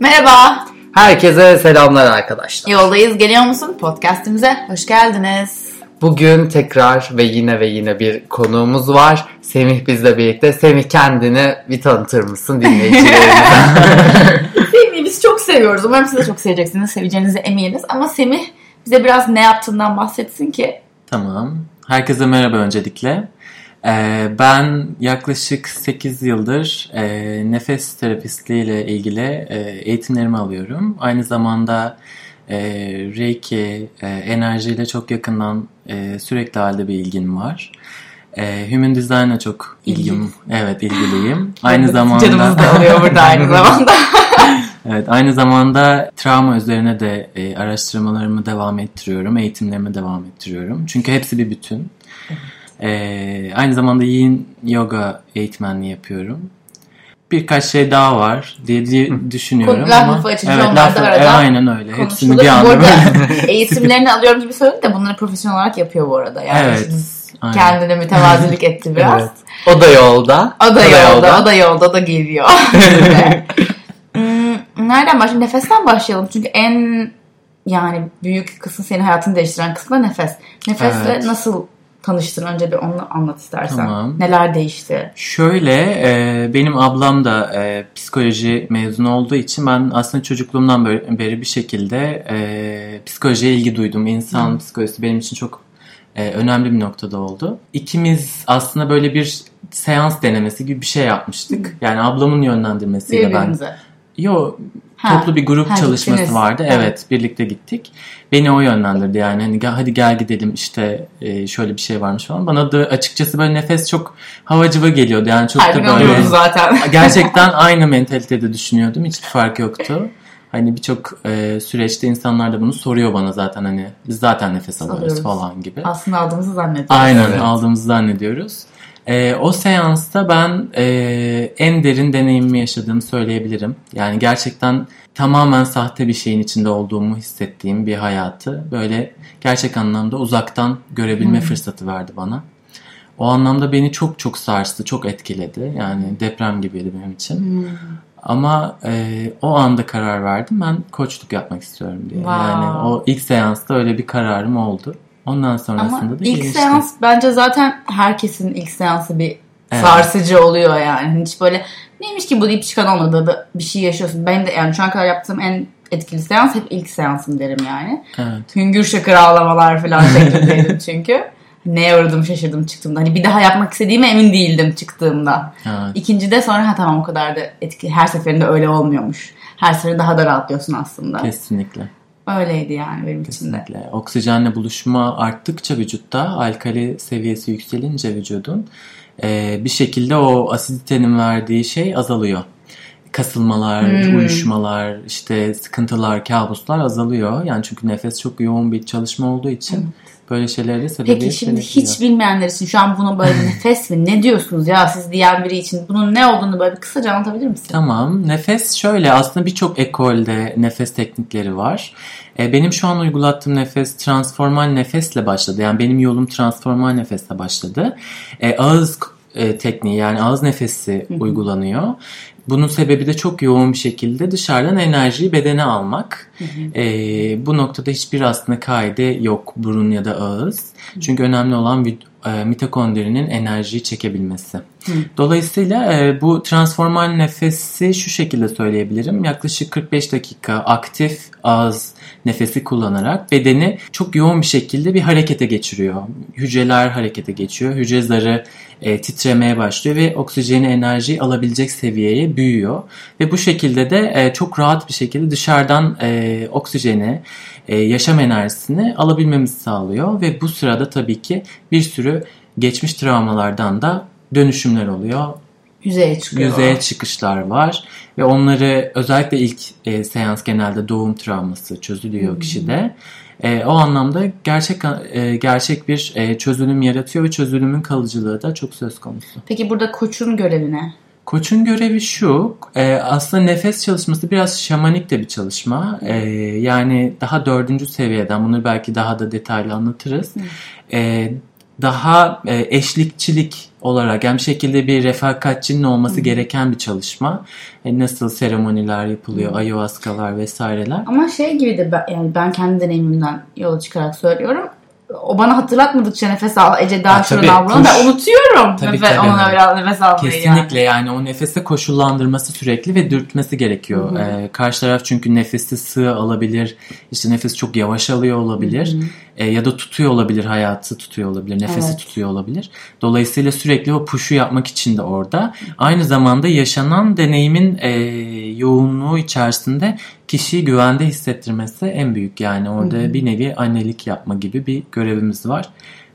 Merhaba. Herkese selamlar arkadaşlar. Yoldayız geliyor musun? Podcast'imize hoş geldiniz. Bugün tekrar ve yine ve yine bir konuğumuz var. Semih bizle birlikte. Semih kendini bir tanıtır mısın dinleyicilerimize? Semih'i biz çok seviyoruz. Umarım siz de çok seveceksiniz. Seveceğinize eminiz. Ama Semih bize biraz ne yaptığından bahsetsin ki. Tamam. Herkese merhaba öncelikle. Ee, ben yaklaşık 8 yıldır e, nefes terapistliği ile ilgili e, eğitimlerimi alıyorum. Aynı zamanda e, Reiki, e, enerjiyle çok yakından e, sürekli halde bir ilgim var. E, Human Design'a çok ilgim, evet ilgiliyim. Aynı zamanda Canımız da alıyor burada aynı zamanda. Evet, aynı zamanda travma üzerine de e, araştırmalarımı devam ettiriyorum, eğitimlerimi devam ettiriyorum. Çünkü hepsi bir bütün. E, aynı zamanda yin yoga eğitmenliği yapıyorum. Birkaç şey daha var diye, diye düşünüyorum laf ama lafı açınca onlar da laf- arada e, aynen öyle. Hepsini bir anda böyle- eğitimlerini alıyorum gibi söyledi de bunları profesyonel olarak yapıyor bu arada. Yani Evet, aynen. kendine mütevazilik etti biraz. evet. O da yolda. O da yolda, o da yolda, o da geliyor. Hmm, Nereden başlayalım? Nefesten başlayalım. Çünkü en yani büyük kısım senin hayatını değiştiren kısmı da nefes. Nefesle Evet. nasıl tanıştın? Önce bir onu anlat istersen. Tamam. Neler değişti? Şöyle e, benim ablam da e, psikoloji mezunu olduğu için ben aslında çocukluğumdan beri, bir şekilde e, psikolojiye ilgi duydum. İnsan psikolojisi benim için çok e, önemli bir noktada oldu. İkimiz aslında böyle bir seans denemesi gibi bir şey yapmıştık. Yani ablamın yönlendirmesiyle ben. Yo Ha, toplu bir grup ha, çalışması gittiniz. vardı. Evet. Evet. birlikte gittik. Beni o yönlendirdi yani hani gel, hadi gel gidelim işte e, şöyle bir şey varmış falan. Bana da açıkçası böyle nefes çok havacıva geliyordu. Yani çok Her da böyle zaten. gerçekten aynı mentalitede düşünüyordum. Hiçbir fark yoktu. Hani birçok e, süreçte insanlar da bunu soruyor bana zaten hani biz zaten nefes alıyoruz Alıyoruz. falan gibi. Aslında aldığımızı zannediyoruz. Aynen Evet. aldığımızı zannediyoruz. Ee, o seansta ben e, en derin deneyimimi yaşadığımı söyleyebilirim. Yani gerçekten tamamen sahte bir şeyin içinde olduğumu hissettiğim bir hayatı böyle gerçek anlamda uzaktan görebilme fırsatı verdi bana. O anlamda beni çok çok sarstı, çok etkiledi. Yani deprem gibiydi benim için. Hmm. Ama e, o anda karar verdim. Ben koçluk yapmak istiyorum diye. Wow. Yani o ilk seansta öyle bir kararım oldu. Ondan sonrasında Ama da ilk gelişti. seans bence zaten herkesin ilk seansı bir Evet. sarsıcı oluyor yani. Hiç böyle neymiş ki bu deyip çıkan olmadı da bir şey yaşıyorsun. Ben de yani şu an kadar yaptığım en etkili seans hep ilk seansım derim yani. Evet. Hüngür şakır ağlamalar falan şeklindeydim çünkü. Neye uğradım şaşırdım çıktığımda. Hani bir daha yapmak istediğime emin değildim çıktığımda. Evet. İkincide sonra ha tamam o kadar da etkili. Her seferinde öyle olmuyormuş. Her seferinde daha da rahatlıyorsun aslında. Kesinlikle. Öyleydi yani benim için de. Kesinlikle. Oksijenle buluşma arttıkça vücutta alkali seviyesi yükselince vücudun e, bir şekilde o asiditenin verdiği şey azalıyor. Kasılmalar, Hmm. uyuşmalar, işte sıkıntılar, kabuslar azalıyor. Yani çünkü nefes çok yoğun bir çalışma olduğu için böyle şeylere sebebiyet Peki şimdi verebiliyor. hiç bilmeyenler için şu an bunu böyle nefes mi ne diyorsunuz ya siz diyen biri için bunun ne olduğunu böyle bir kısaca anlatabilir misin? Tamam. Nefes şöyle aslında birçok ekolde nefes teknikleri var. E, benim şu an uygulattığım nefes transformal nefesle başladı. Yani benim yolum transformal nefesle başladı. E, ağız e, tekniği yani ağız nefesi uygulanıyor. Bunun sebebi de çok yoğun bir şekilde dışarıdan enerjiyi bedene almak. E, bu noktada hiçbir aslında kaide yok burun ya da ağız. Çünkü önemli olan e, mitokondrinin enerjiyi çekebilmesi. Dolayısıyla e, bu transformal nefesi şu şekilde söyleyebilirim. Yaklaşık 45 dakika aktif ağız nefesi kullanarak bedeni çok yoğun bir şekilde bir harekete geçiriyor. Hücreler harekete geçiyor. Hücre zarı e, titremeye başlıyor ve oksijeni enerjiyi alabilecek seviyeye büyüyor. Ve bu şekilde de e, çok rahat bir şekilde dışarıdan e, oksijeni, e, yaşam enerjisini alabilmemizi sağlıyor. Ve bu sırada tabii ki bir sürü geçmiş travmalardan da dönüşümler oluyor. Yüzeye çıkıyor. Yüzeye çıkışlar var ve onları özellikle ilk e, seans genelde doğum travması çözülüyor kişide. E, o anlamda gerçek e, gerçek bir e, çözülüm yaratıyor ve çözülümün kalıcılığı da çok söz konusu. Peki burada koçun görevi ne? Koçun görevi şu, e, aslında nefes çalışması biraz şamanik de bir çalışma. E, yani daha dördüncü seviyeden, bunu belki daha da detaylı anlatırız. E, daha e, eşlikçilik olarak yani bir şekilde bir refakatçinin olması gereken bir çalışma. E, nasıl seremoniler yapılıyor, ayahuascalar vesaireler. Ama şey gibi de ben, yani ben kendi deneyimimden yola çıkarak söylüyorum. O bana hatırlatmadıkça nefes al. Ece daha Ha, şuradan avralı. Ben unutuyorum. Tabii, nefes, tabii. onun öyle nefes almayı Kesinlikle yani. o nefese koşullandırması sürekli ve dürtmesi gerekiyor. Ee, karşı taraf çünkü nefesi sığ alabilir, işte nefes çok yavaş alıyor olabilir Ee, ya da tutuyor olabilir, hayatı tutuyor olabilir, nefesi Evet. tutuyor olabilir. Dolayısıyla sürekli o puşu yapmak için de orada. Aynı zamanda yaşanan deneyimin e, yoğunluğu içerisinde kişiyi güvende hissettirmesi en büyük yani orada bir nevi annelik yapma gibi bir görevimiz var.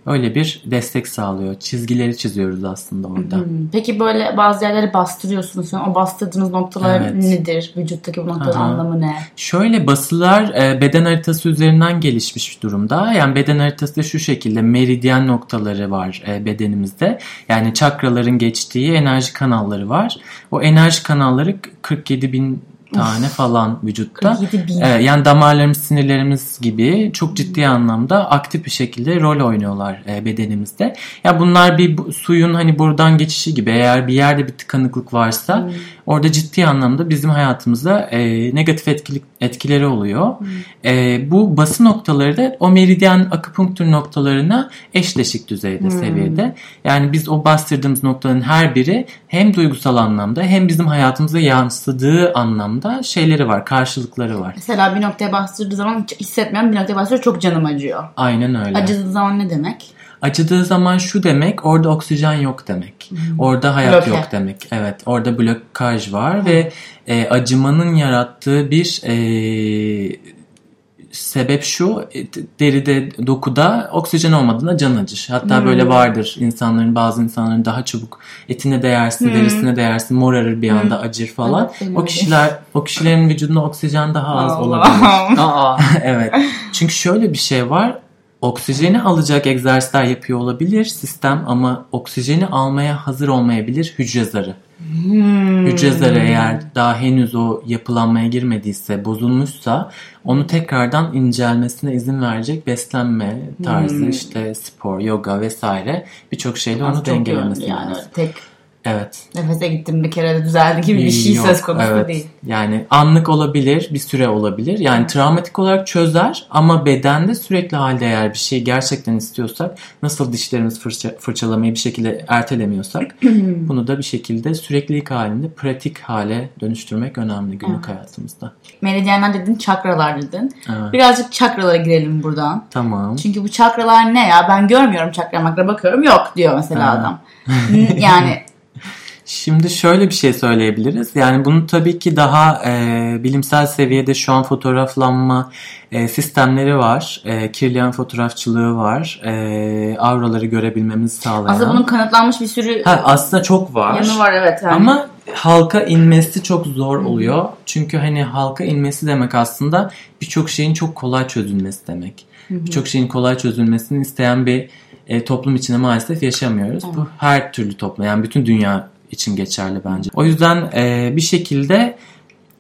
Öyle bir destek sağlıyor. Çizgileri çiziyoruz aslında orada. Hmm. Peki böyle bazı yerleri bastırıyorsunuz. O bastırdığınız noktalar Evet. nedir? Vücuttaki bu noktaların Aha. anlamı ne? Şöyle basılar e, beden haritası üzerinden gelişmiş durumda. Yani beden haritası da şu şekilde meridyen noktaları var e, bedenimizde. Yani çakraların geçtiği enerji kanalları var. O enerji kanalları 47 bin tane falan vücutta. 47 bin. Ee, yani damarlarımız, sinirlerimiz gibi çok ciddi anlamda aktif bir şekilde rol oynuyorlar e, bedenimizde. Ya bunlar bir suyun hani buradan geçişi gibi. Eğer bir yerde bir tıkanıklık varsa orada ciddi anlamda bizim hayatımızda e, negatif etkilik, etkileri oluyor. E, bu bası noktaları da o meridyen akupunktur noktalarına eşleşik düzeyde, seviyede. Yani biz o bastırdığımız noktaların her biri hem duygusal anlamda hem bizim hayatımıza yansıdığı anlamda şeyleri var, karşılıkları var. Mesela bir noktaya bastırdığı zaman hiç hissetmeyen bir noktaya bastırıyor çok canım acıyor. Aynen öyle. Acıdığı zaman ne demek? Acıdığı zaman şu demek orada oksijen yok demek. Orada hayat Bloke. yok demek. Evet orada blokaj var ve e, acımanın yarattığı bir e, sebep şu e, deride dokuda oksijen olmadığında can acır. Hatta böyle vardır insanların bazı insanların daha çabuk etine değersin derisine değersin morarır bir anda acır falan. Evet, o kişiler o kişilerin vücudunda oksijen daha az Allah. olabilir. Aa, evet. Çünkü şöyle bir şey var. Oksijeni alacak egzersizler yapıyor olabilir sistem ama oksijeni almaya hazır olmayabilir hücre zarı. Hmm. Hücre zarı eğer daha henüz o yapılanmaya girmediyse, bozulmuşsa onu tekrardan incelmesine izin verecek beslenme tarzı Hmm. işte spor, yoga vesaire birçok şeyle onu dengelemesi yönlü yani. lazım. Tek Evet. nefese gittim bir kere de düzeldi gibi bir şey Yok, söz konusu evet. değil. Yani anlık olabilir, bir süre olabilir. Yani travmatik olarak çözer ama bedende sürekli halde eğer bir şey gerçekten istiyorsak, nasıl dişlerimizi fırça, fırçalamayı bir şekilde ertelemiyorsak, bunu da bir şekilde süreklilik halinde pratik hale dönüştürmek önemli günlük hayatımızda. Meridyenler dedin, çakralar dedin. Evet. Birazcık çakralara girelim buradan. Tamam. Çünkü bu çakralar ne ya? Ben görmüyorum çakra makra bakıyorum yok diyor mesela Ha. adam. Yani Şimdi şöyle bir şey söyleyebiliriz. Yani bunu tabii ki daha e, bilimsel seviyede şu an fotoğraflanma e, sistemleri var. E, kirliyen fotoğrafçılığı var. E, auraları görebilmemizi sağlayan. aslında bunun kanıtlanmış bir sürü Ha, aslında çok var. yanı var evet. Yani. Ama halka inmesi çok zor oluyor. Çünkü hani halka inmesi demek aslında birçok şeyin çok kolay çözülmesi demek. Birçok şeyin kolay çözülmesini isteyen bir e, toplum içinde maalesef yaşamıyoruz. Bu her türlü toplum yani bütün dünya için geçerli bence. O yüzden e, bir şekilde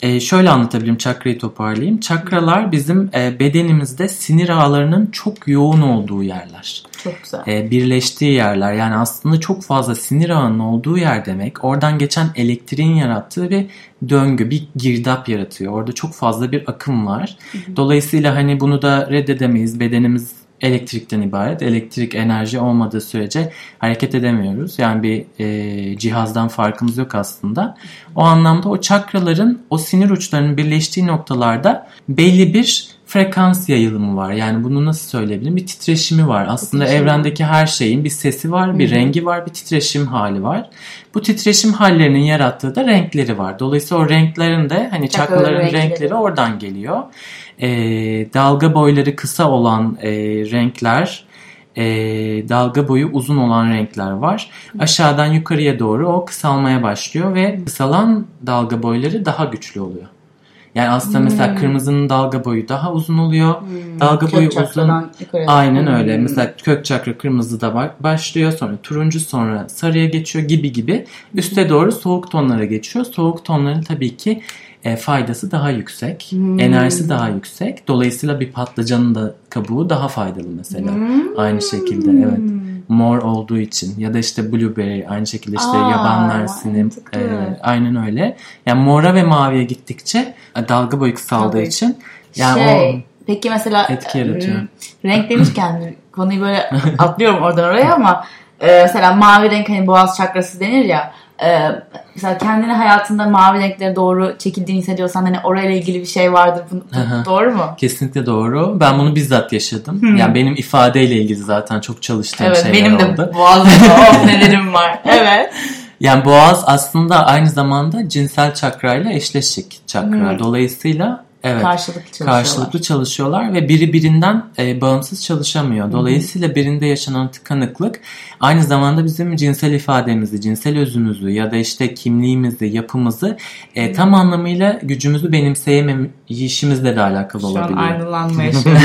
e, şöyle anlatabilirim çakrayı toparlayayım. Çakralar bizim e, bedenimizde sinir ağlarının çok yoğun olduğu yerler Çok güzel. e, birleştiği yerler. Yani aslında çok fazla sinir ağının olduğu yer demek. Oradan geçen elektriğin yarattığı bir döngü, bir girdap yaratıyor. Orada çok fazla bir akım var. Dolayısıyla hani bunu da reddedemeyiz. Bedenimiz elektrikten ibaret. Elektrik enerji olmadığı sürece hareket edemiyoruz. Yani bir e, cihazdan farkımız yok aslında. O anlamda o çakraların, o sinir uçlarının birleştiği noktalarda belli bir frekans yayılımı var. Yani bunu nasıl söyleyebilirim? Bir titreşimi var. Aslında Titreşimi. evrendeki her şeyin bir sesi var, bir rengi var, bir titreşim hali var. Bu titreşim hallerinin yarattığı da renkleri var. Dolayısıyla o renklerin de hani Çakraların çakraların renkleri. renkleri oradan geliyor. Ee, dalga boyları kısa olan e, renkler, e, dalga boyu uzun olan renkler var. Aşağıdan yukarıya doğru o kısalmaya başlıyor ve kısalan dalga boyları daha güçlü oluyor. Yani aslında mesela kırmızının dalga boyu daha uzun oluyor. Dalga Kök boyu uzun. Aynen öyle. Hmm. Mesela kök çakra kırmızıda ba- başlıyor sonra turuncu sonra sarıya geçiyor gibi gibi. Üste doğru soğuk tonlara geçiyor. Soğuk tonların tabii ki e, faydası daha yüksek. Hmm. Enerjisi daha yüksek. Dolayısıyla bir patlıcanın da kabuğu daha faydalı mesela. Hmm. Aynı şekilde evet. Mor olduğu için ya da işte blueberry aynı şekilde işte Aa, yaban mersini e, aynen öyle. Yani mora ve maviye gittikçe e, dalga boyu kısaldığı Tabii. için yani şey, peki mesela etki yaratıyor. ım, renk demişken konuyu böyle atlıyorum oradan oraya ama e, mesela mavi renk hani boğaz çakrası denir ya e, mesela kendini hayatında mavi renklere doğru çekildiğini hissediyorsan hani orayla ilgili bir şey vardır. Bu, doğru mu? kesinlikle doğru. Ben bunu bizzat yaşadım. Yani benim ifadeyle ilgili zaten çok çalıştığım Evet şeyler benim de oldu. boğazımda oh nelerim var. Evet. Yani boğaz aslında aynı zamanda cinsel çakrayla eşleşik çakra. Hı. Dolayısıyla evet Karşılıklı çalışıyorlar. karşılıklı çalışıyorlar ve biri birinden e, bağımsız çalışamıyor. Dolayısıyla birinde yaşanan tıkanıklık aynı zamanda bizim cinsel ifademizi, cinsel özümüzü ya da işte kimliğimizi, yapımızı e, tam anlamıyla gücümüzü benimseyemeyişimizle de alakalı Şu an olabiliyor. aydınlanma yaşıyorum.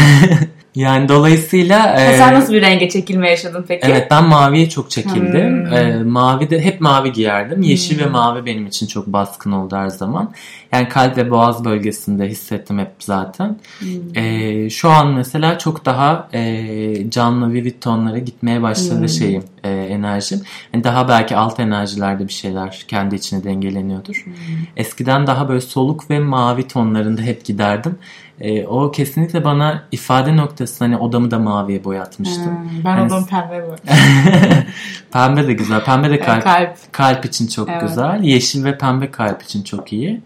Yani dolayısıyla e, Sen nasıl bir renge çekilme yaşadın peki? Evet ben maviye çok çekildim. Hmm. Ee, mavi de hep mavi giyerdim. Yeşil ve Hmm. mavi benim için çok baskın oldu her zaman. Yani kalp ve boğaz bölgesinde hissettim hep zaten. Hmm. Ee, şu an mesela çok daha e, canlı vivid tonlara gitmeye başladı Hmm. şeyim, e, enerjim. Yani daha belki alt enerjilerde bir şeyler kendi içine dengeleniyordur. Hmm. Eskiden daha böyle soluk ve mavi tonlarında hep giderdim. E, o kesinlikle bana ifade noktası hani odamı da maviye boyatmıştı. Hmm, ben Yani- odamı pembe bu. pembe de güzel. Pembe de kalp, Kalp. kalp için çok Evet. güzel. Yeşil ve pembe kalp için çok iyi.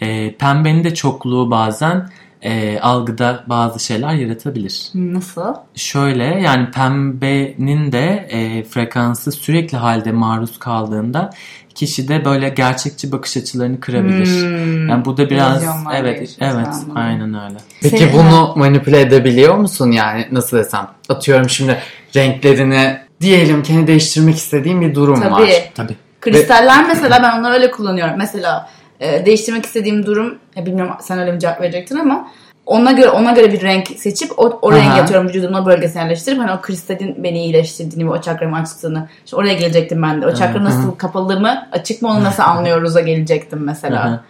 E, pembenin de çokluğu bazen e, algıda bazı şeyler yaratabilir. Nasıl? Şöyle yani pembenin de e, frekansı sürekli halde maruz kaldığında kişide böyle gerçekçi bakış açılarını kırabilir. Hmm. Yani bu da biraz evet evet anladım. aynen öyle. Peki Senin- bunu manipüle edebiliyor musun yani nasıl desem? Atıyorum şimdi renklerini diyelim kendi değiştirmek istediğim bir durum Tabii. var. Tabii. Kristaller mesela ben onları öyle kullanıyorum. Mesela e, değiştirmek istediğim durum ya bilmiyorum sen öyle bir cevap verecektin ama ona göre ona göre bir renk seçip o, o Aha. rengi atıyorum vücudumun bölgesine yerleştirip hani o kristalin beni iyileştirdiğini ve o çakramı açtığını işte oraya gelecektim ben de. O çakra nasıl kapalı mı açık mı onu nasıl anlıyoruz'a gelecektim mesela. Aha.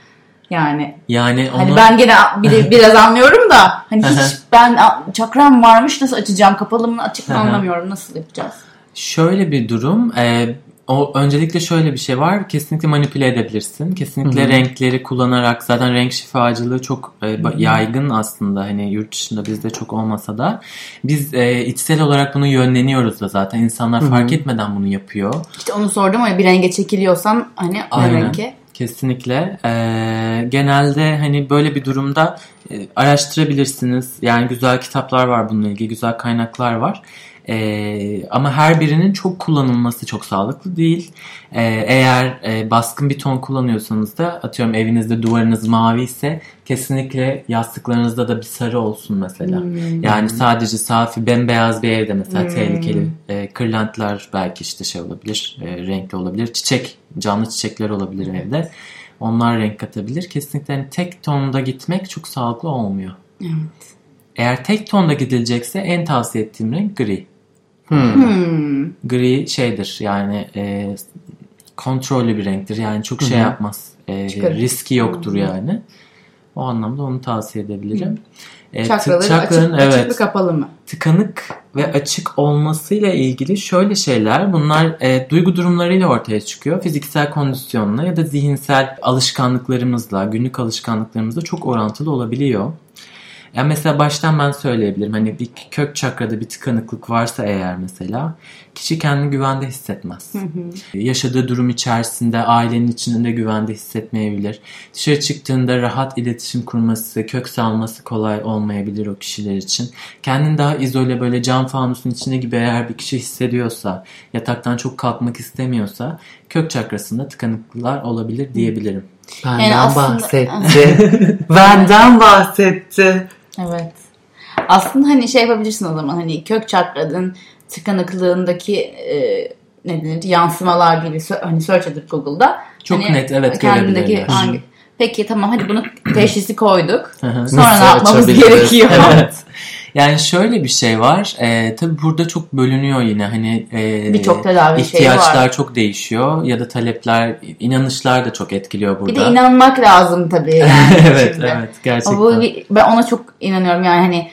Yani Yani onu hani ben gene bir, biraz anlıyorum da hani hiç ben çakram varmış nasıl açacağım kapalı mı açık mı anlamıyorum nasıl yapacağız? Şöyle bir durum. e, o öncelikle şöyle bir şey var. Kesinlikle manipüle edebilirsin. Kesinlikle Hı hı. renkleri kullanarak zaten renk şifacılığı çok e, yaygın aslında. Hani yurt dışında bizde çok olmasa da biz e, içsel olarak bunu yönleniyoruz da zaten. İnsanlar Hı hı. fark etmeden bunu yapıyor. İşte onu sordum ama bir renge çekiliyorsan hani Aynen. ne renki? Kesinlikle. Ee, genelde hani böyle bir durumda e, araştırabilirsiniz. Yani güzel kitaplar var bununla ilgili, güzel kaynaklar var. Ee, ama her birinin çok kullanılması çok sağlıklı değil. Ee, eğer e, baskın bir ton kullanıyorsanız da atıyorum evinizde duvarınız mavi ise kesinlikle yastıklarınızda da bir sarı olsun mesela. Hmm. Yani sadece safi bembeyaz bir evde mesela Hmm. tehlikeli e, kırlentler belki işte şey olabilir, e, renkli olabilir. Çiçek, canlı çiçekler olabilir evde. Onlar renk katabilir. Kesinlikle hani tek tonda gitmek çok sağlıklı olmuyor. Evet. Eğer tek tonda gidilecekse en tavsiye ettiğim renk gri. Hmm. Hmm. Gri şeydir yani e, kontrollü bir renktir. Yani çok şey yapmaz. E, Çıkarır. riski yoktur hı. yani. O anlamda onu tavsiye edebilirim. E, t- Çakraları çakranın- açık, açık mı kapalı mı? tıkanık ve açık olmasıyla ilgili şöyle şeyler bunlar e, duygu durumlarıyla ortaya çıkıyor. Fiziksel kondisyonla ya da zihinsel alışkanlıklarımızla, günlük alışkanlıklarımızla çok orantılı olabiliyor. Yani mesela baştan ben söyleyebilirim. Hani bir kök çakrada bir tıkanıklık varsa eğer mesela kişi kendini güvende hissetmez. Yaşadığı durum içerisinde ailenin içinde güvende hissetmeyebilir. Dışarı çıktığında rahat iletişim kurması, kök salması kolay olmayabilir o kişiler için. Kendini daha izole böyle cam fanusun içinde gibi eğer bir kişi hissediyorsa, yataktan çok kalkmak istemiyorsa kök çakrasında tıkanıklıklar olabilir diyebilirim. Benden Yani aslında- bahsetti. Benden bahsetti. Evet. Aslında hani şey yapabilirsin o zaman hani kök çakranın tıkanıklığındaki e, ne denir yansımalar gibi hani search edip Google'da. Çok hani net, evet, Kendindeki hangi... Peki tamam hadi bunu teşhisi koyduk. Sonra Nasıl ne yapmamız gerekiyor? evet. Yani şöyle bir şey var. E, tabii burada çok bölünüyor yine. Hani e, Birçok tedavi şeyi ihtiyaçlar var. çok değişiyor ya da talepler, inanışlar da çok etkiliyor burada. Bir de inanmak lazım tabii yani. evet, şimdi. evet gerçekten. Bu, ben ona çok inanıyorum yani hani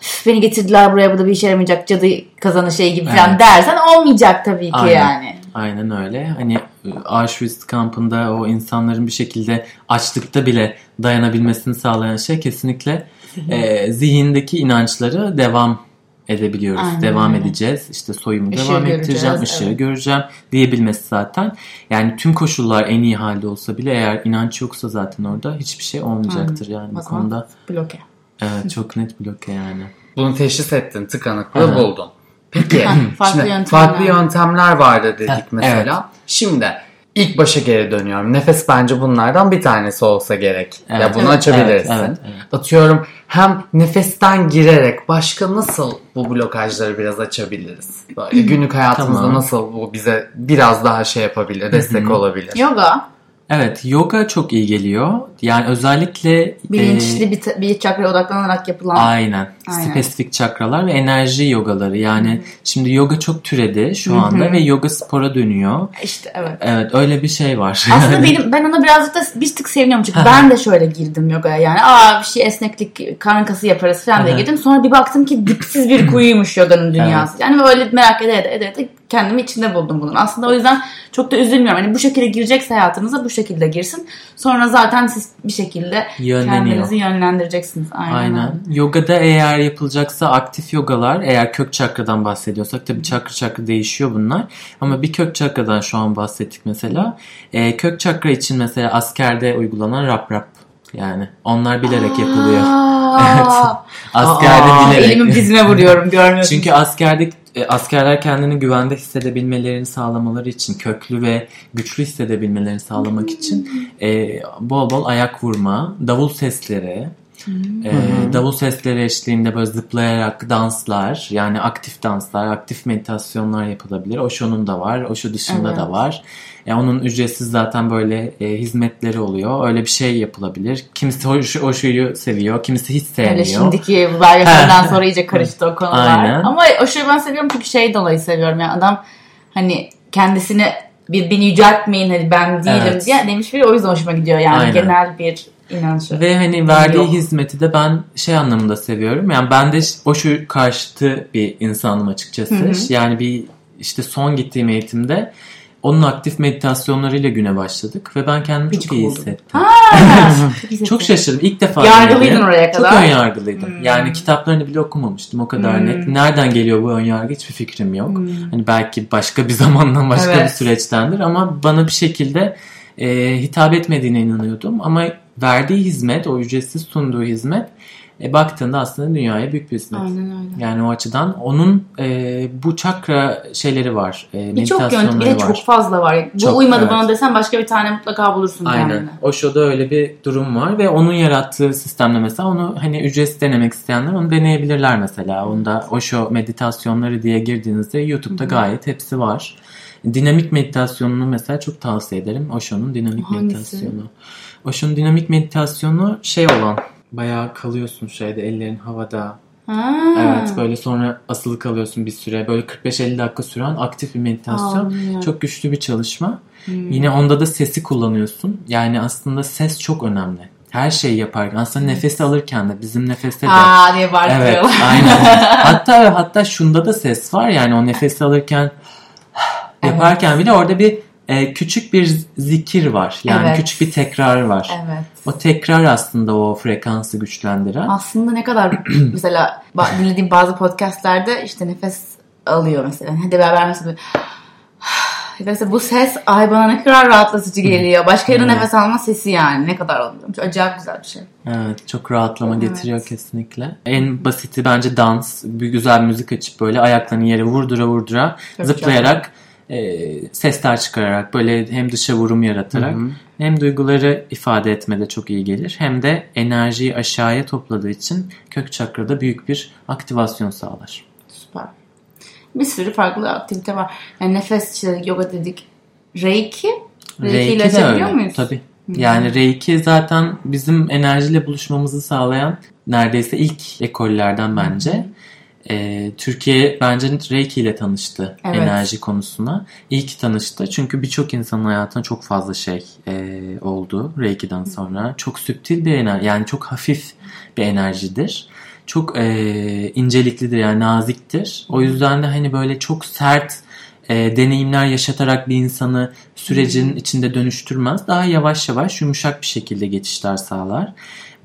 "Üf, beni getirdiler buraya bu da bir işe yaramayacak cadı kazanı şey gibi falan Evet. dersen olmayacak tabii ki Aynen. yani. Aynen öyle. Hani e, Auschwitz kampında o insanların bir şekilde açlıkta bile dayanabilmesini sağlayan şey kesinlikle e, zihindeki inançları devam edebiliyoruz. Aynen devam öyle. edeceğiz. İşte soyumu Işığı devam ettireceğim, ışığı evet. göreceğim diyebilmesi zaten. Yani tüm koşullar en iyi halde olsa bile eğer inanç yoksa zaten orada hiçbir şey olmayacaktır yani bu konuda. Bloke. Evet çok net bloke yani. Bunu teşhis ettin, tıkanıklığı Aha. buldun. Peki, farklı şimdi yöntemler. farklı yöntemler vardı dedik mesela. evet. Şimdi ilk başa geri dönüyorum. Nefes bence bunlardan bir tanesi olsa gerek. ya Evet, bunu evet, açabilirsin. evet, evet, evet. Atıyorum hem nefesten girerek başka nasıl bu blokajları biraz açabiliriz? Böyle günlük hayatımızda Tamam. nasıl bu bize biraz daha şey yapabilir, destek olabilir? Yoga Evet yoga çok iyi geliyor. Yani özellikle bilinçli e, bir, bir çakraya odaklanarak yapılan. Aynen. Aynen. Spesifik çakralar ve enerji yogaları. Yani şimdi yoga çok türedi şu anda ve yoga spora dönüyor. İşte evet. Evet öyle bir şey var. Aslında benim ben ona birazcık da bir tık seviniyorum. Çünkü ben de şöyle girdim yogaya. Yani aa bir şey esneklik karın kası yaparız falan diye girdim. Sonra bir baktım ki dipsiz bir kuyuymuş yoganın dünyası. Yani böyle merak ede ede ede, ede kendimi içinde buldum bunun. Aslında o yüzden çok da üzülmüyorum. Hani bu şekilde girecekse hayatınıza bu şekilde girsin. Sonra zaten siz bir şekilde Yönleniyor. kendinizi yönlendireceksiniz. Aynen, Aynen. Yogada eğer yapılacaksa aktif yogalar, eğer kök çakradan bahsediyorsak tabii çakra çakra değişiyor bunlar. Ama bir kök çakradan şu an bahsettik mesela. Ee, kök çakra için mesela askerde uygulanan rap rap yani onlar bilerek yapılıyor. Aa, Askerde aa, bilerek. elimi dizime vuruyorum görmüyorsun. Çünkü askerde e, askerler kendini güvende hissedebilmelerini sağlamaları için, köklü ve güçlü hissedebilmelerini sağlamak için e, bol bol ayak vurma, davul sesleri, e, davul sesleri eşliğinde böyle zıplayarak danslar, yani aktif danslar, aktif meditasyonlar yapılabilir. Osho'nun da var, Osho dışında Evet. da var. E, onun ücretsiz zaten böyle e, hizmetleri oluyor. Öyle bir şey yapılabilir. Kimisi Osho- Osho'yu seviyor, kimisi hiç sevmiyor. Öyle şimdiki belgeselden sonra iyice karıştı o konular. Aynen. Ama o şeyi ben seviyorum çünkü şey dolayı seviyorum. Yani adam hani kendisini bir beni yüceltmeyin hani ben değilim Evet. diye demiş biri o yüzden hoşuma gidiyor yani Aynen. genel bir inancı. Ve hani verdiği Yok. hizmeti de ben şey anlamında seviyorum. Yani ben de o şu karşıtı bir insanım açıkçası. Yani bir işte son gittiğim eğitimde onun aktif meditasyonlarıyla güne başladık ve ben kendimi Hiç çok iyi buldum. hissettim. Çok, şaşırdım. İlk defa Yargılıydın denedim. oraya kadar. Hmm. Çok ön yargılıydım. Yani kitaplarını bile okumamıştım o kadar net. Nereden geliyor bu ön yargı hiçbir fikrim yok. Hani belki başka bir zamandan başka Hmm. Evet. bir süreçtendir ama bana bir şekilde e, hitap etmediğine inanıyordum. Ama verdiği hizmet, o ücretsiz sunduğu hizmet e, baktığında aslında dünyaya büyük bir hizmet. Aynen öyle. Yani o açıdan onun e, bu çakra şeyleri var. E, Birçok yöntem bir de çok fazla var. Bu Çok, uymadı evet. bana desen başka bir tane mutlaka bulursun Aynen. kendine. Osho'da öyle bir durum var ve onun yarattığı sistemde mesela onu hani ücretsiz denemek isteyenler onu deneyebilirler mesela. Onda Osho meditasyonları diye girdiğinizde YouTube'da gayet hepsi var. Dinamik meditasyonunu mesela çok tavsiye ederim. Osho'nun dinamik Hangisi? meditasyonu. Osho'nun dinamik meditasyonu şey olan bayağı kalıyorsun şeyde ellerin havada. Ha. Evet böyle sonra asılı kalıyorsun bir süre. Böyle 45-50 dakika süren aktif bir meditasyon. Anlıyorum. Çok güçlü bir çalışma. Yine onda da sesi kullanıyorsun. Yani aslında ses çok önemli. Her şeyi yaparken aslında nefesi alırken de bizim nefeste de. Aa diye Evet, bağırıyorlar. aynen. hatta hatta şunda da ses var yani o nefesi alırken yaparken bile orada bir e, küçük bir zikir var. Yani Evet. küçük bir tekrar var. Evet. O tekrar aslında o frekansı güçlendiren. Aslında ne kadar mesela dinlediğim bazı podcastlerde işte nefes alıyor mesela. Hadi beraber mesela Mesela bu ses ay bana ne kadar rahatlatıcı geliyor. Başka yerine Evet. nefes alma sesi yani. Ne kadar oluyor. Çok acayip güzel bir şey. Evet çok rahatlama Evet. getiriyor kesinlikle. En basiti bence dans. Bir güzel müzik açıp böyle ayaklarını yere vurdura vurdura Çok zıplayarak e, sesler çıkararak böyle hem dışa vurum yaratarak hem duyguları ifade etmede çok iyi gelir hem de enerjiyi aşağıya topladığı için kök çakrada büyük bir aktivasyon sağlar. Süper. Bir sürü farklı aktivite var. Yani nefes işte yoga dedik. Reiki. Reiki ile de açabiliyor öyle. muyuz? Tabii. Yani Reiki zaten bizim enerjiyle buluşmamızı sağlayan neredeyse ilk ekollerden bence. Ee, Türkiye bence Reiki ile tanıştı Evet. enerji konusuna. İyi ki tanıştı. Çünkü birçok insanın hayatına çok fazla şey e, oldu Reiki'den sonra. Çok süptil bir enerji yani çok hafif bir enerjidir. çok e, inceliklidir yani naziktir. O yüzden de hani böyle çok sert e, deneyimler yaşatarak bir insanı sürecin içinde dönüştürmez. Daha yavaş yavaş yumuşak bir şekilde geçişler sağlar.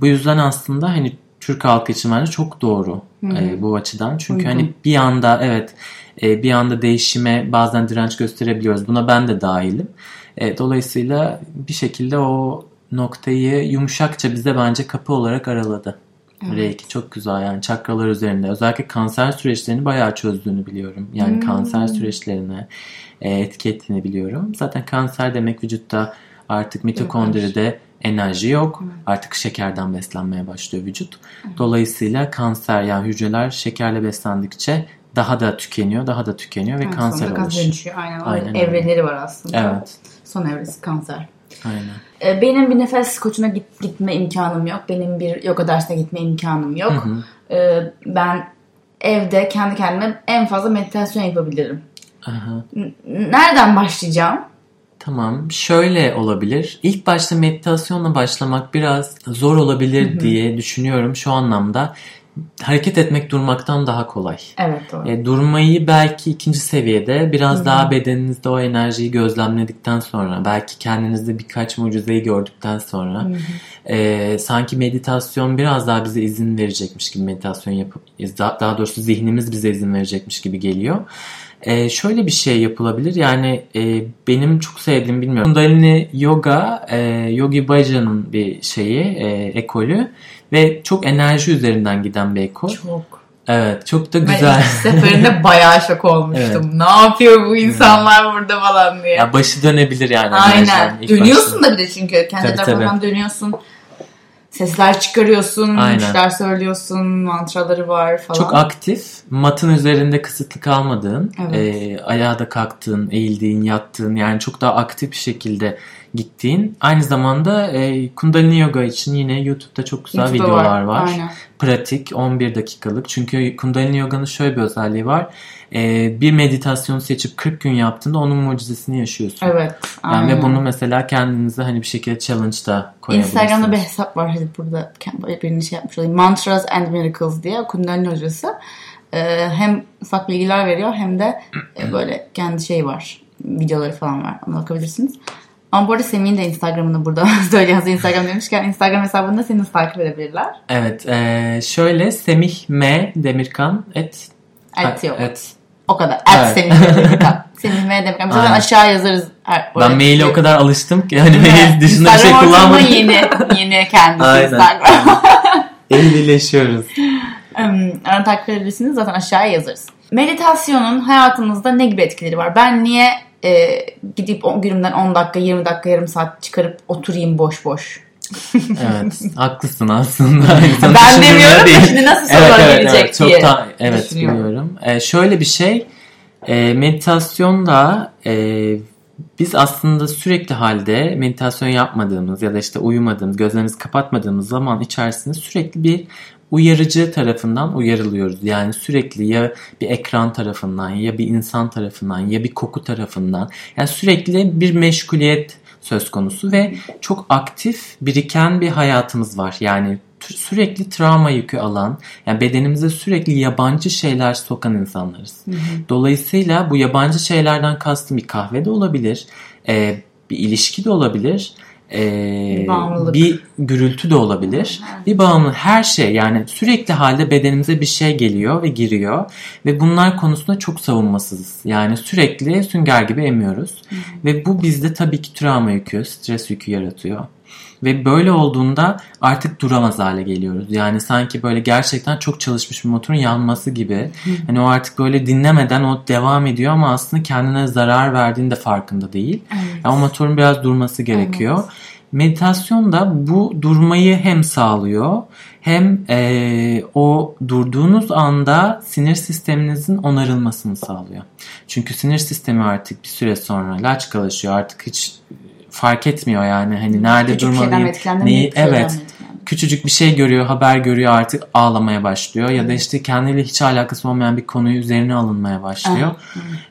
Bu yüzden aslında hani Türk halkı için bence çok doğru e, bu açıdan. Çünkü Uygun. hani bir anda evet e, bir anda değişime bazen direnç gösterebiliyoruz. Buna ben de dahilim. E, dolayısıyla bir şekilde o noktayı yumuşakça bize bence kapı olarak araladı. Reiki çok güzel yani çakralar üzerinde. Özellikle kanser süreçlerini bayağı çözdüğünü biliyorum. Yani kanser süreçlerine e, etki ettiğini biliyorum. Zaten kanser demek vücutta artık mitokondride enerji yok. Artık şekerden beslenmeye başlıyor vücut. Dolayısıyla kanser yani hücreler şekerle beslendikçe daha da tükeniyor, daha da tükeniyor ve Yani kanser oluşuyor. Aynen. Aynen öyle. Evreleri var aslında. Evet. Son evresi kanser. Aynen. Ee, Benim bir nefes koçuna git, gitme imkanım yok. Benim bir yoga dersine gitme imkanım yok. Ee, Ben evde kendi kendime en fazla meditasyon yapabilirim. Aha. Nereden başlayacağım? Tamam. Şöyle olabilir. İlk başta meditasyonla başlamak biraz zor olabilir diye düşünüyorum şu anlamda. Hareket etmek durmaktan daha kolay. Evet doğru. E, durmayı belki ikinci seviyede biraz daha bedeninizde o enerjiyi gözlemledikten sonra belki kendinizde birkaç mucizeyi gördükten sonra e, sanki meditasyon biraz daha bize izin verecekmiş gibi meditasyon yapıp daha doğrusu zihnimiz bize izin verecekmiş gibi geliyor. E, şöyle bir şey yapılabilir yani e, benim çok sevdiğim bilmiyorum. Kundalini Yoga e, Yogi Bhaja'nın bir şeyi e, ekolü ve çok enerji üzerinden giden bir ekol. Çok. Evet çok da Ben güzel. ilk seferinde bayağı şok olmuştum. Ne yapıyor bu insanlar burada falan diye. Ya başı dönebilir yani. Aynen. Dönüyorsun başta. da bir de çünkü. Kendi Tabii, tarafından dönüyorsun. Sesler çıkarıyorsun. Aynen. Söylüyorsun. Mantraları var falan. Çok aktif, matın üzerinde kısıtlı kalmadığın, Evet. e, ayağa da kalktığın, eğildiğin, yattığın yani çok daha aktif bir şekilde gittiğin. Aynı zamanda e, Kundalini Yoga için yine YouTube'da çok güzel YouTube'da videolar var. Aynen. Pratik 11 dakikalık. Çünkü Kundalini Yoga'nın şöyle bir özelliği var. E, bir meditasyon seçip 40 gün yaptığında onun mucizesini yaşıyorsun. Evet. Yani aynen. ve bunu mesela kendinize hani bir şekilde challenge'da koyabilirsiniz. Instagram'da bir hesap var. Hadi burada birini şey yapmış olayım. Mantras and Miracles diye Kundalini hocası. Ee, hem ufak bilgiler veriyor hem de e, böyle kendi şey var. Videoları falan var. Ona bakabilirsiniz. Ama bu arada Semih'in de Instagram'ını burada. Hazır Instagram demişken Instagram hesabında seni takip edebilirler? Evet. e, şöyle Semih M. Demirkan et Et yok. et. O kadar. At Evet. Semih Demirkan. Semih M. Demirkan. Zaten aşağı yazarız. Her, Ben maile o kadar alıştım ki hani mail dışında bir şey kullanmadım. yeni. Yeni kendisi Aynen. Instagram. Ehlileşiyoruz. Hmm, Ara takip edebilirsiniz. Zaten aşağıya yazarız. Meditasyonun hayatınızda ne gibi etkileri var? Ben niye e, gidip o günümden 10 dakika, 20 dakika, yarım saat çıkarıp oturayım boş boş? Evet. haklısın aslında. İnsanın Ben demiyorum değil. şimdi nasıl sorular gelecek çok diye da- evet biliyorum. Ee, şöyle bir şey. E, meditasyonda e, biz aslında sürekli halde meditasyon yapmadığımız ya da işte uyumadığımız, gözlerimizi kapatmadığımız zaman içerisinde sürekli bir uyarıcı tarafından uyarılıyoruz. Yani sürekli ya bir ekran tarafından ya bir insan tarafından ya bir koku tarafından yani sürekli bir meşguliyet söz konusu ve çok aktif biriken bir hayatımız var. Yani sürekli travma yükü alan, yani bedenimize sürekli yabancı şeyler sokan insanlarız. Dolayısıyla bu yabancı şeylerden kastım bir kahve de olabilir, e, bir ilişki de olabilir, e, bir gürültü de olabilir. Bir bağımlı her şey yani sürekli halde bedenimize bir şey geliyor ve giriyor ve bunlar konusunda çok savunmasızız. Yani sürekli sünger gibi emiyoruz ve bu bizde tabii ki travma yükü, stres yükü yaratıyor. Ve böyle olduğunda artık duramaz hale geliyoruz. Yani sanki böyle gerçekten çok çalışmış bir motorun yanması gibi. Hani o artık böyle dinlemeden o devam ediyor ama aslında kendine zarar verdiğinde farkında değil. Yani o motorun biraz durması gerekiyor. Meditasyon da bu durmayı hem sağlıyor hem eee, o durduğunuz anda sinir sisteminizin onarılmasını sağlıyor. Çünkü sinir sistemi artık bir süre sonra laçkalaşıyor artık hiç fark etmiyor yani hani nerede Küçük durmalıyım neyi evet küçücük bir şey görüyor, haber görüyor artık ağlamaya başlıyor. Ya da işte kendiyle hiç alakası olmayan bir konuyu üzerine alınmaya başlıyor.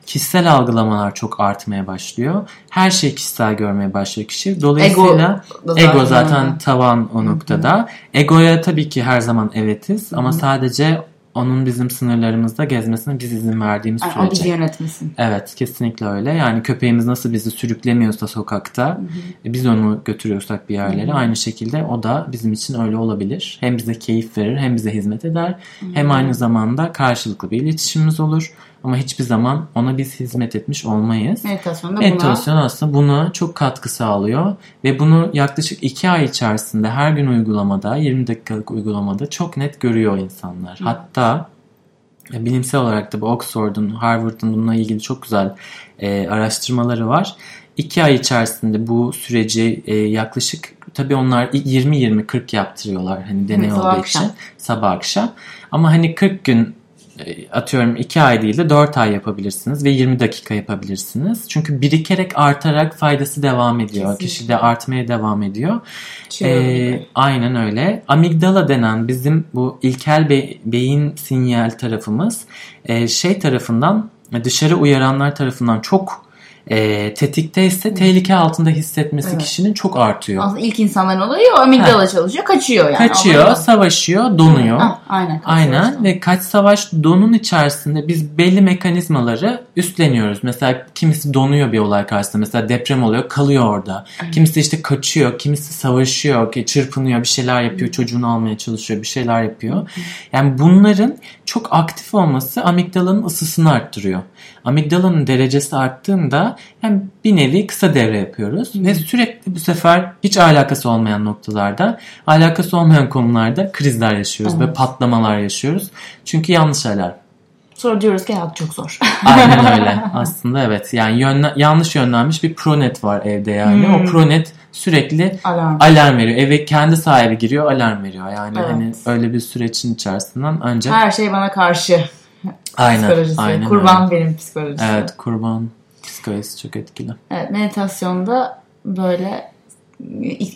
Kişisel algılamalar çok artmaya başlıyor. Her şeyi kişisel görmeye başlıyor kişi. Dolayısıyla Ego da ego zaten zaten tavan o noktada. Egoya tabii ki her zaman evetiz ama sadece onun bizim sınırlarımızda gezmesine biz izin verdiğimiz Yani o sürece. bizi yönetmesin. Evet kesinlikle öyle. Yani köpeğimiz nasıl bizi sürüklemiyorsa sokakta e, biz onu götürüyorsak bir yerlere aynı şekilde o da bizim için öyle olabilir. Hem bize keyif verir hem bize hizmet eder. Hem aynı zamanda karşılıklı bir iletişimimiz olur. Ama hiçbir zaman ona biz hizmet etmiş olmayız. Meditasyonda buna Meditasyon aslında buna çok katkı sağlıyor ve bunu yaklaşık 2 ay içerisinde her gün uygulamada 20 dakikalık uygulamada çok net görüyor insanlar. Hatta e, bilimsel olarak da bu Oxford'un, Harvard'ın bununla ilgili çok güzel e, araştırmaları var. 2 ay içerisinde bu süreci e, yaklaşık tabii onlar 20-20-40 yaptırıyorlar hani deney sabah olduğu akşam. için sabah akşam. Ama hani 40 gün atıyorum 2 ay değil de 4 ay yapabilirsiniz ve 20 dakika yapabilirsiniz. Çünkü birikerek artarak faydası devam ediyor. Kesinlikle. Kişide artmaya devam ediyor. Çığır Ee, gibi. aynen öyle. Amigdala denen bizim bu ilkel be- beyin sinyal tarafımız e, şey tarafından dışarı uyaranlar tarafından çok e, tetikteyse tehlike altında hissetmesi Evet. kişinin çok artıyor. Aslında ilk insanların olayı o amigdala çalışıyor, kaçıyor yani. Kaçıyor, Onların- savaşıyor, donuyor. Ah, aynen. Aynen işte. ve kaç savaş donun içerisinde biz belli mekanizmaları üstleniyoruz. Mesela kimisi donuyor bir olay karşısında. Mesela deprem oluyor kalıyor orada. Kimisi işte kaçıyor, kimisi savaşıyor, çırpınıyor, bir şeyler yapıyor, çocuğunu almaya çalışıyor, bir şeyler yapıyor. Yani bunların çok aktif olması amigdalanın ısısını arttırıyor. Amigdalanın derecesi arttığında yani bir nevi kısa devre yapıyoruz ve sürekli bu sefer hiç alakası olmayan noktalarda, alakası olmayan konularda krizler yaşıyoruz ve Evet. patlamalar yaşıyoruz. Çünkü yanlış alarm. Sonra diyoruz ki hayat çok zor. Aynen öyle. Aslında evet. Yani yönle- yanlış yönlenmiş bir pronet var evde yani. Hmm. O pronet sürekli Alarm. alarm veriyor. Eve kendi sahibi giriyor, alarm veriyor. Yani Evet. hani öyle bir sürecin içerisinden ancak Her şey bana karşı. Aynen Psikolojisi. aynen Kurban öyle. benim psikolojisi. Evet, kurban psikolojisi çok etkili. Evet, meditasyonda böyle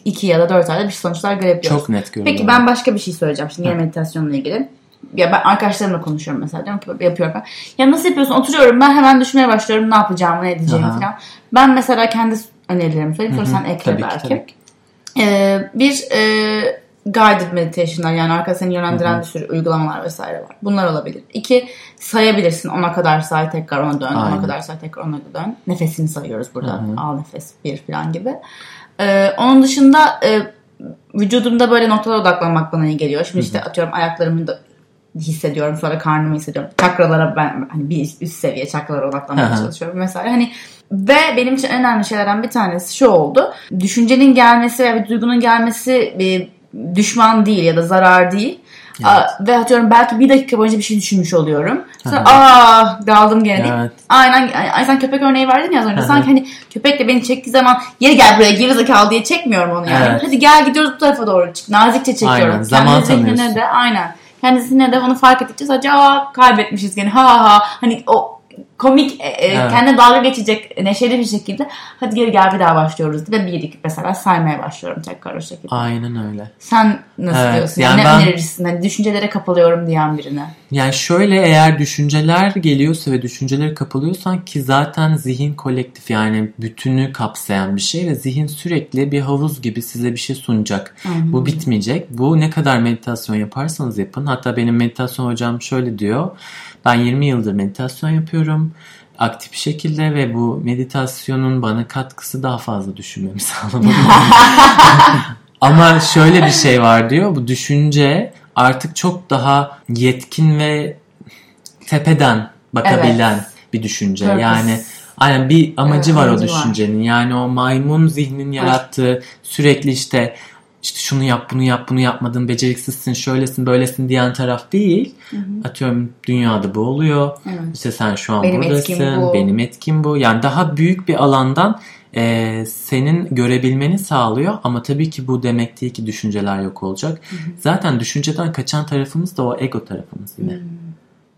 iki ya da dört ayda bir sonuçlar görebiliyoruz. Çok net görünüyor. Peki ben başka bir şey söyleyeceğim şimdi yine meditasyonla ilgili. Ya ben arkadaşlarımla konuşuyorum mesela diyorum ki yapıyorum ben. Ya nasıl yapıyorsun? Oturuyorum ben hemen düşünmeye başlıyorum ne yapacağımı ne edeceğimi Aha. falan. Ben mesela kendi önerilerimi söyleyeyim sonra sen ekle Tabii ki, belki. tabii. Ee, bir e, guided meditation'lar yani arka seni yönlendiren bir sürü uygulamalar vesaire var. Bunlar olabilir. İki sayabilirsin ona kadar say tekrar ona dön. Ona Aynen. kadar say tekrar ona dön. Nefesini sayıyoruz burada. Al nefes bir falan gibi. Ee, onun dışında e, vücudumda böyle noktalara odaklanmak bana iyi geliyor. Şimdi işte atıyorum ayaklarımı da hissediyorum sonra karnımı hissediyorum. Çakralara ben hani bir üst, seviye çakralara odaklanmaya Hı hı. çalışıyorum mesela. Hani ve benim için en önemli şeylerden bir tanesi şu oldu. Düşüncenin gelmesi ve bir duygunun gelmesi bir düşman değil ya da zarar değil. Aa, ve atıyorum belki bir dakika boyunca bir şey düşünmüş oluyorum. Sonra aa daldım gene Evet. Aynen, aynen sen köpek örneği verdin ya az önce. Sanki hani köpek de beni çektiği zaman geri gel buraya geri zekalı diye çekmiyorum onu yani. Evet. Hadi gel gidiyoruz bu tarafa doğru çık. Nazikçe çekiyorum. Aynen, zaman Kendi zihnine tanıyorsun. de aynen. Kendi zihnine de onu fark ettikçe sadece aa kaybetmişiz gene ha ha. Hani o komik e, Evet. kendine dalga geçecek neşeli bir şekilde hadi geri gel bir daha başlıyoruz diye bir iki mesela saymaya başlıyorum tekrar o şekilde. Aynen öyle. Sen nasıl Evet, diyorsun? yani ne ben- önerirsin? Hani düşüncelere kapalıyorum diyen birine. Yani şöyle eğer düşünceler geliyorsa ve düşüncelere kapılıyorsan ki zaten zihin kolektif yani bütünü kapsayan bir şey ve zihin sürekli bir havuz gibi size bir şey sunacak. Bu bitmeyecek. Bu ne kadar meditasyon yaparsanız yapın. Hatta benim meditasyon hocam şöyle diyor. Ben 20 yıldır meditasyon yapıyorum. Aktif şekilde ve bu meditasyonun bana katkısı daha fazla düşünmemi sağlamadı. Ama şöyle bir şey var diyor. Bu düşünce artık çok daha yetkin ve tepeden bakabilen Evet. bir düşünce. Purpose. Yani aynen bir amacı Evet, var o amacı var. düşüncenin. Yani o maymun zihnin yarattığı sürekli işte işte şunu yap bunu yap bunu yapmadın beceriksizsin şöylesin böylesin diyen taraf değil. Atıyorum dünyada bu oluyor. Evet. İşte sen şu an Benim buradasın. etkim bu. Benim etkim bu. Yani daha büyük bir alandan e, senin görebilmeni sağlıyor. Ama tabii ki bu demek değil ki düşünceler yok olacak. Zaten düşünceden kaçan tarafımız da o ego tarafımız yine.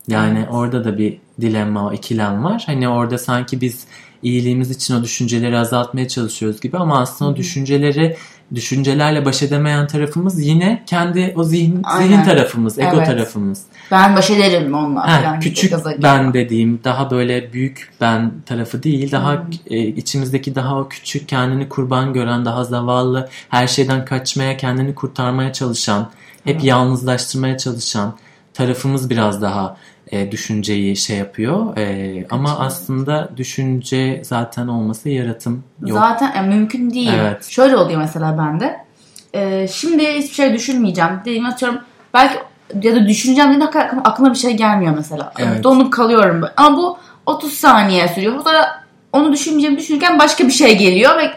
Yani orada da bir dilemma, ikilem var. Hani orada sanki biz iyiliğimiz için o düşünceleri azaltmaya çalışıyoruz gibi. Ama aslında o düşünceleri düşüncelerle baş edemeyen tarafımız yine kendi o zihin, zihin tarafımız, ego Evet. tarafımız. Ben baş ederim onunla Ha, küçük ben dediğim daha böyle büyük ben tarafı değil daha e, içimizdeki daha o küçük kendini kurban gören daha zavallı her şeyden kaçmaya kendini kurtarmaya çalışan hep yalnızlaştırmaya çalışan tarafımız biraz daha e, düşünceyi şey yapıyor E, ama aslında düşünce zaten olması yaratım yok. Zaten yani mümkün değil. Evet. Şöyle oluyor mesela bende. Ee, şimdi hiçbir şey düşünmeyeceğim. Dediğim atıyorum belki ya da düşüneceğim dediğimde hakikaten aklıma bir şey gelmiyor mesela. Evet. Donup kalıyorum. böyle. Ama bu 30 saniye sürüyor. Sonra onu düşünmeyeceğim düşünürken başka bir şey geliyor ve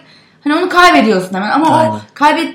hani onu kaybediyorsun hemen. Ama Aynen. o kaybet,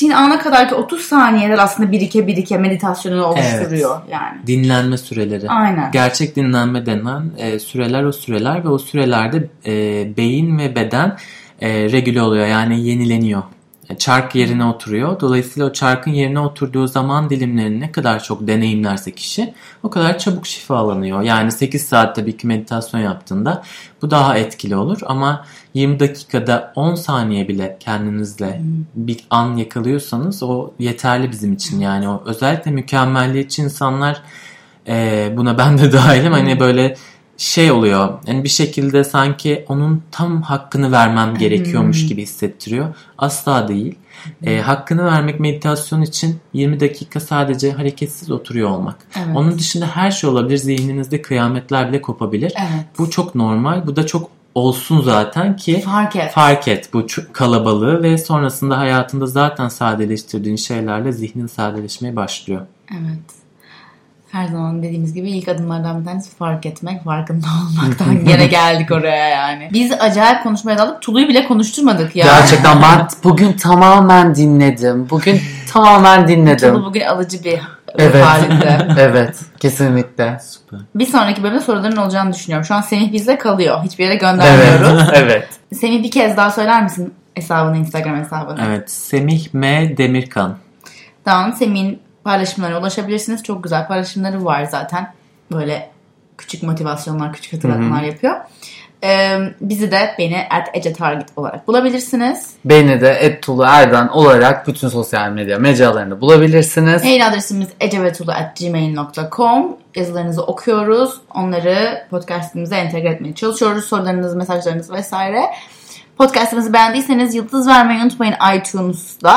kaybettiğin ana kadar ki 30 saniyeler aslında birike birike meditasyonu oluşturuyor yani. Dinlenme süreleri. Aynen. Gerçek dinlenme denen e, süreler o süreler ve o sürelerde e, beyin ve beden e, regüle oluyor yani yenileniyor. E, Çark yerine oturuyor. Dolayısıyla o çarkın yerine oturduğu zaman dilimlerini ne kadar çok deneyimlerse kişi o kadar çabuk şifalanıyor. Yani 8 saat tabii ki meditasyon yaptığında bu daha etkili olur ama 20 dakikada 10 saniye bile kendinizle bir an yakalıyorsanız o yeterli bizim için. Yani o özellikle mükemmelliyetçi insanlar e, buna ben de dahilim. Hani böyle şey oluyor. Yani bir şekilde sanki onun tam hakkını vermem gerekiyormuş gibi hissettiriyor. Asla değil. E, hakkını vermek meditasyon için 20 dakika sadece hareketsiz oturuyor olmak. Evet. Onun dışında her şey olabilir. Zihninizde kıyametler bile kopabilir. Evet. Bu çok normal. Bu da çok olsun zaten ki Fark et. fark et bu kalabalığı ve sonrasında hayatında zaten sadeleştirdiğin şeylerle zihnin sadeleşmeye başlıyor. Evet. Her zaman dediğimiz gibi ilk adımlardan bir tanesi fark etmek, farkında olmaktan gene geldik oraya yani. Biz acayip konuşmaya daldık. Tulu'yu bile konuşturmadık ya. Gerçekten ben bugün tamamen dinledim. Bugün tamamen dinledim. Tulu bugün alıcı bir Evet. halinde. evet, kesinlikle. Süper. Bir sonraki bölümde soruların olacağını düşünüyorum. Şu an Semih bizde kalıyor. Hiçbir yere göndermiyoruz. Evet, evet. Semih bir kez daha söyler misin hesabını, Instagram hesabını? Evet. Semih M. Demirkan. Tamam Semih'in paylaşımlarına ulaşabilirsiniz. Çok güzel paylaşımları var zaten. Böyle küçük motivasyonlar, küçük hatırlatmalar yapıyor. Ee, bizi de beni at Ece Target olarak bulabilirsiniz. Beni de Ettulu Erdan olarak bütün sosyal medya mecralarında bulabilirsiniz. Mail adresimiz ecevetulu.gmail.com Yazılarınızı okuyoruz. Onları podcastimize entegre etmeye çalışıyoruz. Sorularınız, mesajlarınız vesaire. Podcastımızı beğendiyseniz yıldız vermeyi unutmayın iTunes'da.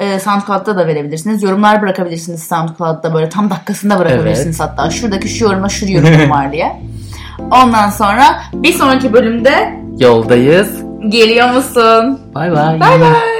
Ee, SoundCloud'da da verebilirsiniz. Yorumlar bırakabilirsiniz SoundCloud'da böyle tam dakikasında bırakabilirsiniz hatta. Şuradaki şu yoruma şu yorumum var diye. Ondan sonra bir sonraki bölümde Yoldayız. geliyor musun? Bay bay. Bay bay.